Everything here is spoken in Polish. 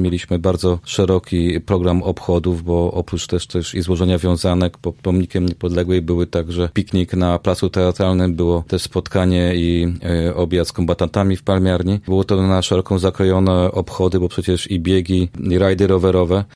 Mieliśmy bardzo szeroki program obchodów, bo oprócz też, też i złożenia wiązanek pod pomnikiem niepodległej były także piknik na placu teatralnym, było też spotkanie i e, obiad z kombatantami w Palmiarni. Było to na szeroką zakrojone obchody, bo przecież i biegi, i rajdy rowerowe